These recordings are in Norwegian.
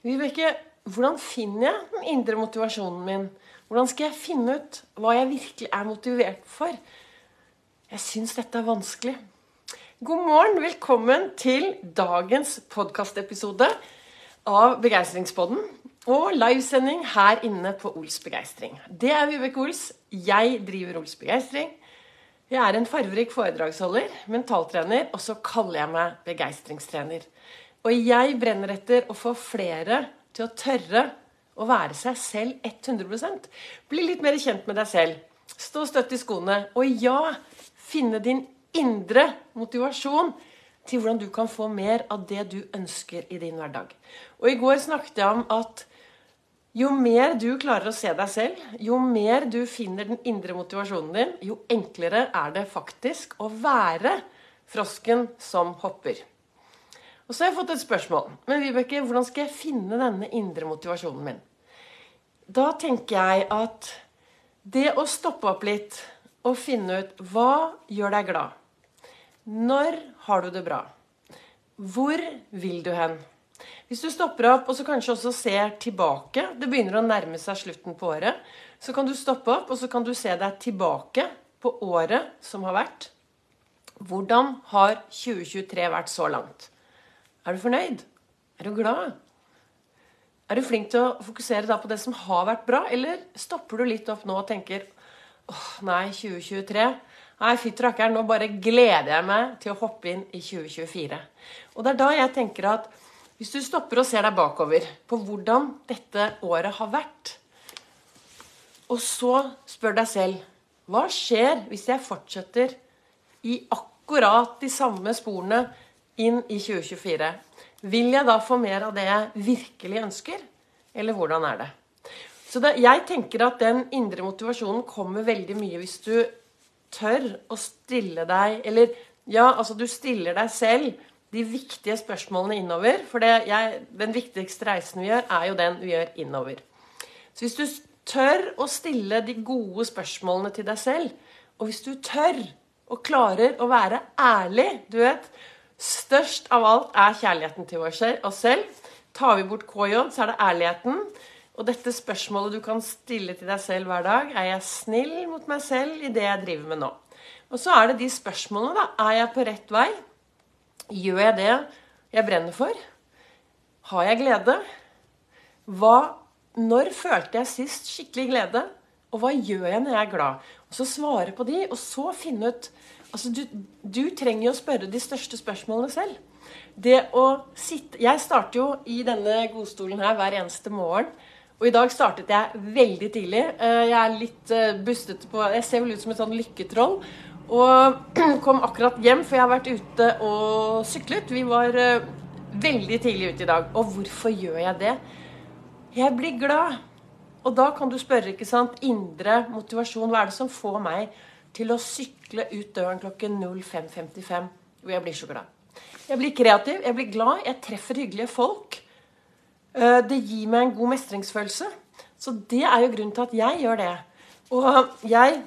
Vibeke, hvordan finner jeg den indre motivasjonen min? Hvordan skal jeg finne ut hva jeg virkelig er motivert for? Jeg syns dette er vanskelig. God morgen, velkommen til dagens podkastepisode av Begeistringspodden. Og livesending her inne på Ols Begeistring. Det er Vibeke Ols. Jeg driver Ols Begeistring. Jeg er en farverik foredragsholder, mentaltrener, og så kaller jeg meg begeistringstrener. Og jeg brenner etter å få flere til å tørre å være seg selv 100% Bli litt mer kjent med deg selv. Stå støtt i skoene. Og ja, finne din indre motivasjon til hvordan du kan få mer av det du ønsker i din hverdag. Og i går snakket jeg om at jo mer du klarer å se deg selv, jo mer du finner den indre motivasjonen din, jo enklere er det faktisk å være frosken som hopper. Og så har jeg fått et spørsmål. Men Vibeke, hvordan skal jeg finne denne indre motivasjonen min? Da tenker jeg at det å stoppe opp litt og finne ut hva gjør deg glad? Når har du det bra? Hvor vil du hen? Hvis du stopper opp og så kanskje også ser tilbake Det begynner å nærme seg slutten på året. Så kan du stoppe opp og så kan du se deg tilbake på året som har vært. Hvordan har 2023 vært så langt? Er du fornøyd? Er du glad? Er du flink til å fokusere på det som har vært bra, eller stopper du litt opp nå og tenker åh, nei, 2023 Nei, fytti rakkeren, nå bare gleder jeg meg til å hoppe inn i 2024. Og det er da jeg tenker at hvis du stopper og ser deg bakover på hvordan dette året har vært, og så spør deg selv hva skjer hvis jeg fortsetter i akkurat de samme sporene inn i 2024. Vil jeg da få mer av det jeg virkelig ønsker, eller hvordan er det? Så det, jeg tenker at den indre motivasjonen kommer veldig mye hvis du tør å stille deg Eller ja, altså du stiller deg selv de viktige spørsmålene innover. For jeg, den viktigste reisen vi gjør, er jo den vi gjør innover. Så hvis du tør å stille de gode spørsmålene til deg selv, og hvis du tør og klarer å være ærlig Du vet, Størst av alt er kjærligheten til oss selv. Tar vi bort KJ, så er det ærligheten. Og dette spørsmålet du kan stille til deg selv hver dag, er jeg snill mot meg selv i det jeg driver med nå? Og så er det de spørsmålene, da. Er jeg på rett vei? Gjør jeg det jeg brenner for? Har jeg glede? Hva, når følte jeg sist skikkelig glede? Og hva gjør jeg når jeg er glad? Og Så svare på de, og så finne ut Altså, du, du trenger jo å spørre de største spørsmålene selv. Det å sitte Jeg starter jo i denne godstolen her hver eneste morgen. Og i dag startet jeg veldig tidlig. Eh, jeg er litt eh, bustete på Jeg ser vel ut som et sånn lykketroll. Og kom akkurat hjem, for jeg har vært ute og syklet. Vi var eh, veldig tidlig ute i dag. Og hvorfor gjør jeg det? Jeg blir glad. Og da kan du spørre, ikke sant, indre motivasjon. Hva er det som får meg til å sykle ut døren klokken 05.55. Og jeg blir så glad. Jeg blir kreativ, jeg blir glad, jeg treffer hyggelige folk. Eh, det gir meg en god mestringsfølelse. Så det er jo grunnen til at jeg gjør det. Og jeg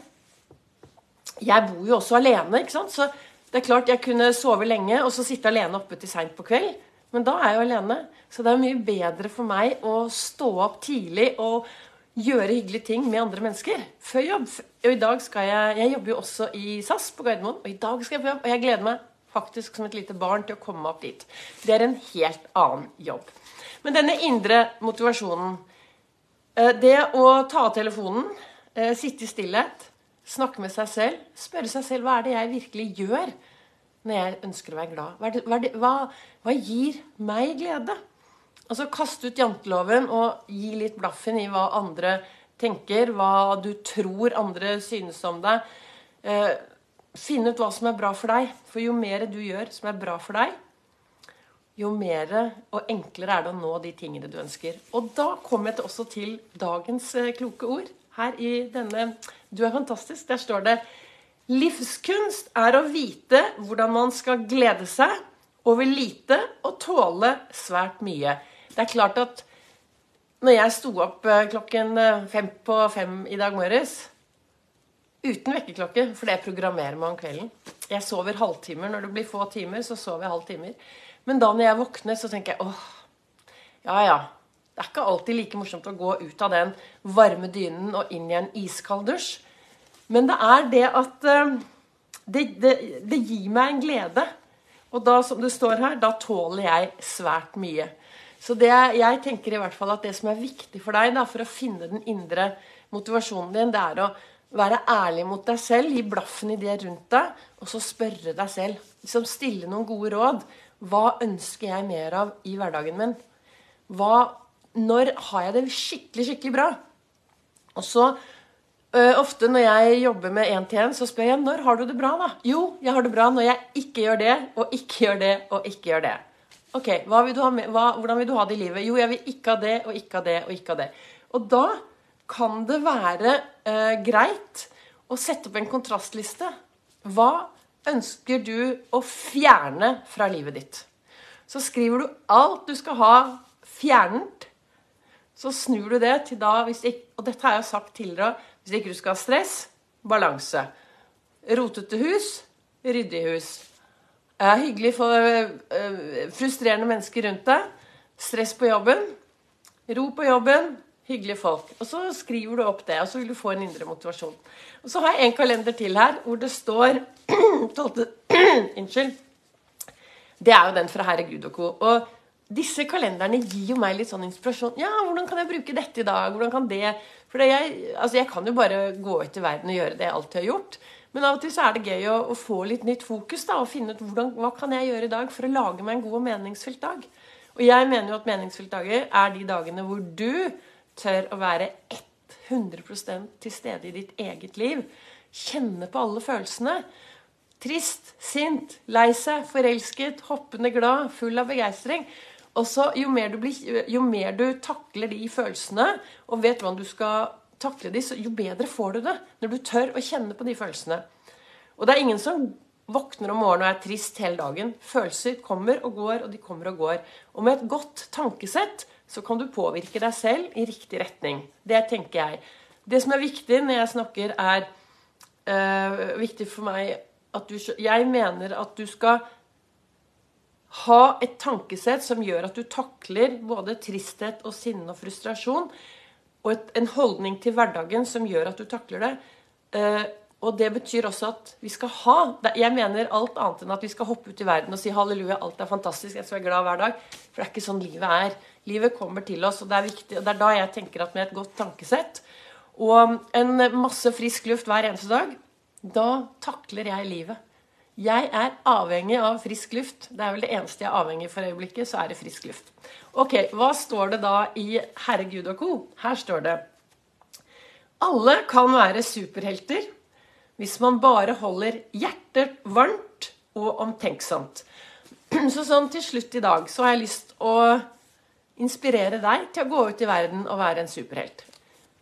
Jeg bor jo også alene, ikke sant. Så det er klart jeg kunne sove lenge og så sitte alene oppe til seint på kveld. Men da er jeg jo alene. Så det er mye bedre for meg å stå opp tidlig og gjøre hyggelige ting med andre mennesker før jobb. Og i dag skal jeg Jeg jobber jo også i SAS på Gardermoen, og i dag skal jeg på jobb. Og jeg gleder meg faktisk som et lite barn til å komme meg opp dit. Det er en helt annen jobb. Men denne indre motivasjonen eh, Det å ta av telefonen, eh, sitte i stillhet, snakke med seg selv, spørre seg selv hva er det jeg virkelig gjør når jeg ønsker å være glad? Hva, hva, hva gir meg glede? Altså kaste ut janteloven og gi litt blaffen i hva andre tenker, hva du tror andre synes om deg. Eh, finne ut hva som er bra for deg. For jo mer du gjør som er bra for deg, jo mer og enklere er det å nå de tingene du ønsker. Og da kommer jeg til også til dagens eh, kloke ord. Her i denne Du er fantastisk. Der står det Livskunst er å vite hvordan man skal glede seg over lite og tåle svært mye. Det er klart at når jeg sto opp eh, klokken eh, fem på fem i dag morges uten vekkerklokke, for det programmerer meg om kvelden Jeg sover halvtimer. Når det blir få timer, så sover jeg halvtimer. Men da når jeg våkner, så tenker jeg åh, ja ja. Det er ikke alltid like morsomt å gå ut av den varme dynen og inn i en iskald dusj. Men det er det at eh, det, det, det gir meg en glede. Og da, som det står her, da tåler jeg svært mye. Så det, jeg tenker i hvert fall at det som er viktig for deg da, for å finne den indre motivasjonen din, det er å være ærlig mot deg selv, gi blaffen i det rundt deg, og så spørre deg selv. Liksom stille noen gode råd. Hva ønsker jeg mer av i hverdagen min? Hva, når har jeg det skikkelig, skikkelig bra? Og så øh, Ofte når jeg jobber med én-til-én, så spør jeg når har du det bra. da? Jo, jeg har det bra når jeg ikke gjør det, og ikke gjør det, og ikke gjør det. Ok, vil med, hva, Hvordan vil du ha det i livet? Jo, jeg vil ikke ha det, og ikke ha det, og ikke ha det. Og da kan det være øh, greit å sette opp en kontrastliste. Hva ønsker du å fjerne fra livet ditt? Så skriver du alt du skal ha fjernet. Så snur du det til da ikke, Og dette har jeg sagt tidligere. Hvis ikke du skal ha stress balanse. Rotete hus ryddig hus. Eh, hyggelig for eh, frustrerende mennesker rundt deg. Stress på jobben. Ro på jobben. Hyggelige folk. Og så skriver du opp det, og så vil du få en indre motivasjon. Og så har jeg en kalender til her hvor det står 12. Unnskyld. Det er jo den fra Herre Gud og co. Og disse kalenderne gir jo meg litt sånn inspirasjon. Ja, hvordan kan jeg bruke dette i dag? Hvordan kan det For jeg, altså jeg kan jo bare gå ut i verden og gjøre det jeg alltid har gjort. Men av og til så er det gøy å, å få litt nytt fokus da, og finne ut hvordan, hva kan jeg gjøre i dag for å lage meg en god og meningsfylt dag. Og jeg mener jo at meningsfylte dager er de dagene hvor du tør å være 100% til stede i ditt eget liv. Kjenne på alle følelsene. Trist, sint, lei seg, forelsket, hoppende glad, full av begeistring. Og så jo, jo mer du takler de følelsene, og vet hvordan du skal takle de, jo bedre får du det. Når du tør å kjenne på de følelsene. Og det er ingen som våkner om morgenen og er trist hele dagen. Følelser kommer og går, og de kommer og går. Og med et godt tankesett så kan du påvirke deg selv i riktig retning. Det tenker jeg. Det som er viktig når jeg snakker, er øh, viktig for meg at du Jeg mener at du skal ha et tankesett som gjør at du takler både tristhet og sinne og frustrasjon. Og et, en holdning til hverdagen som gjør at du takler det. Eh, og det betyr også at vi skal ha Jeg mener alt annet enn at vi skal hoppe ut i verden og si halleluja, alt er fantastisk, jeg skal være glad hver dag. For det er ikke sånn livet er. Livet kommer til oss, og det er viktig. Og det er da jeg tenker at med et godt tankesett og en masse frisk luft hver eneste dag, da takler jeg livet. Jeg er avhengig av frisk luft. Det er vel det eneste jeg er avhengig for øyeblikket, så er det frisk luft. Ok, Hva står det da i Herre Gud og co.? Her står det Alle kan være superhelter hvis man bare holder hjertet varmt og omtenksomt. Så sånn til slutt i dag så har jeg lyst å inspirere deg til å gå ut i verden og være en superhelt.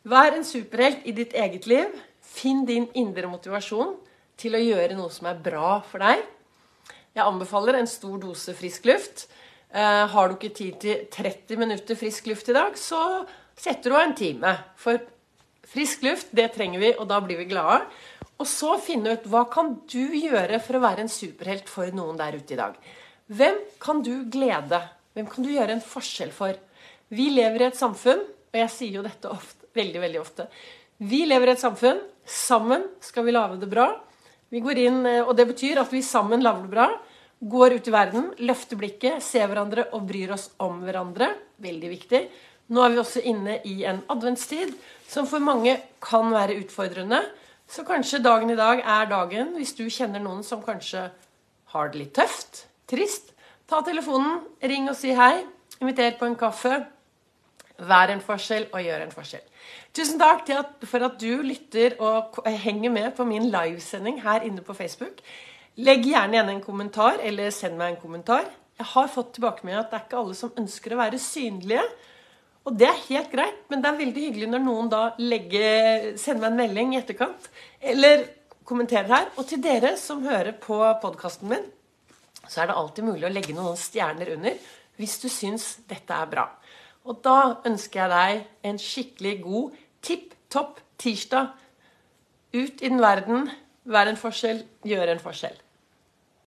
Vær en superhelt i ditt eget liv. Finn din indre motivasjon til å gjøre noe som er bra for deg. Jeg anbefaler en stor dose frisk luft. Eh, har du ikke tid til 30 minutter frisk luft i dag, så setter du av en time. For frisk luft, det trenger vi, og da blir vi glade. Og så finne ut hva kan du gjøre for å være en superhelt for noen der ute i dag. Hvem kan du glede? Hvem kan du gjøre en forskjell for? Vi lever i et samfunn, og jeg sier jo dette ofte, veldig, veldig ofte. Vi lever i et samfunn. Sammen skal vi lage det bra. Vi går inn, eh, og Det betyr at vi sammen lager det bra. Går ut i verden, løfter blikket, ser hverandre og bryr oss om hverandre. Veldig viktig. Nå er vi også inne i en adventstid som for mange kan være utfordrende. Så kanskje dagen i dag er dagen hvis du kjenner noen som kanskje har det litt tøft, trist. Ta telefonen, ring og si hei. Inviter på en kaffe. Vær en forskjell og gjør en forskjell. Tusen takk at, for at du lytter og henger med på min livesending her inne på Facebook. Legg gjerne igjen en kommentar, eller send meg en kommentar. Jeg har fått tilbakemelding at det er ikke alle som ønsker å være synlige. Og det er helt greit, men det er veldig hyggelig når noen da legger, sender meg en melding i etterkant. Eller kommenterer her. Og til dere som hører på podkasten min, så er det alltid mulig å legge noen stjerner under hvis du syns dette er bra. Og da ønsker jeg deg en skikkelig god, tipp topp tirsdag. Ut i den verden, vær en forskjell, gjør en forskjell.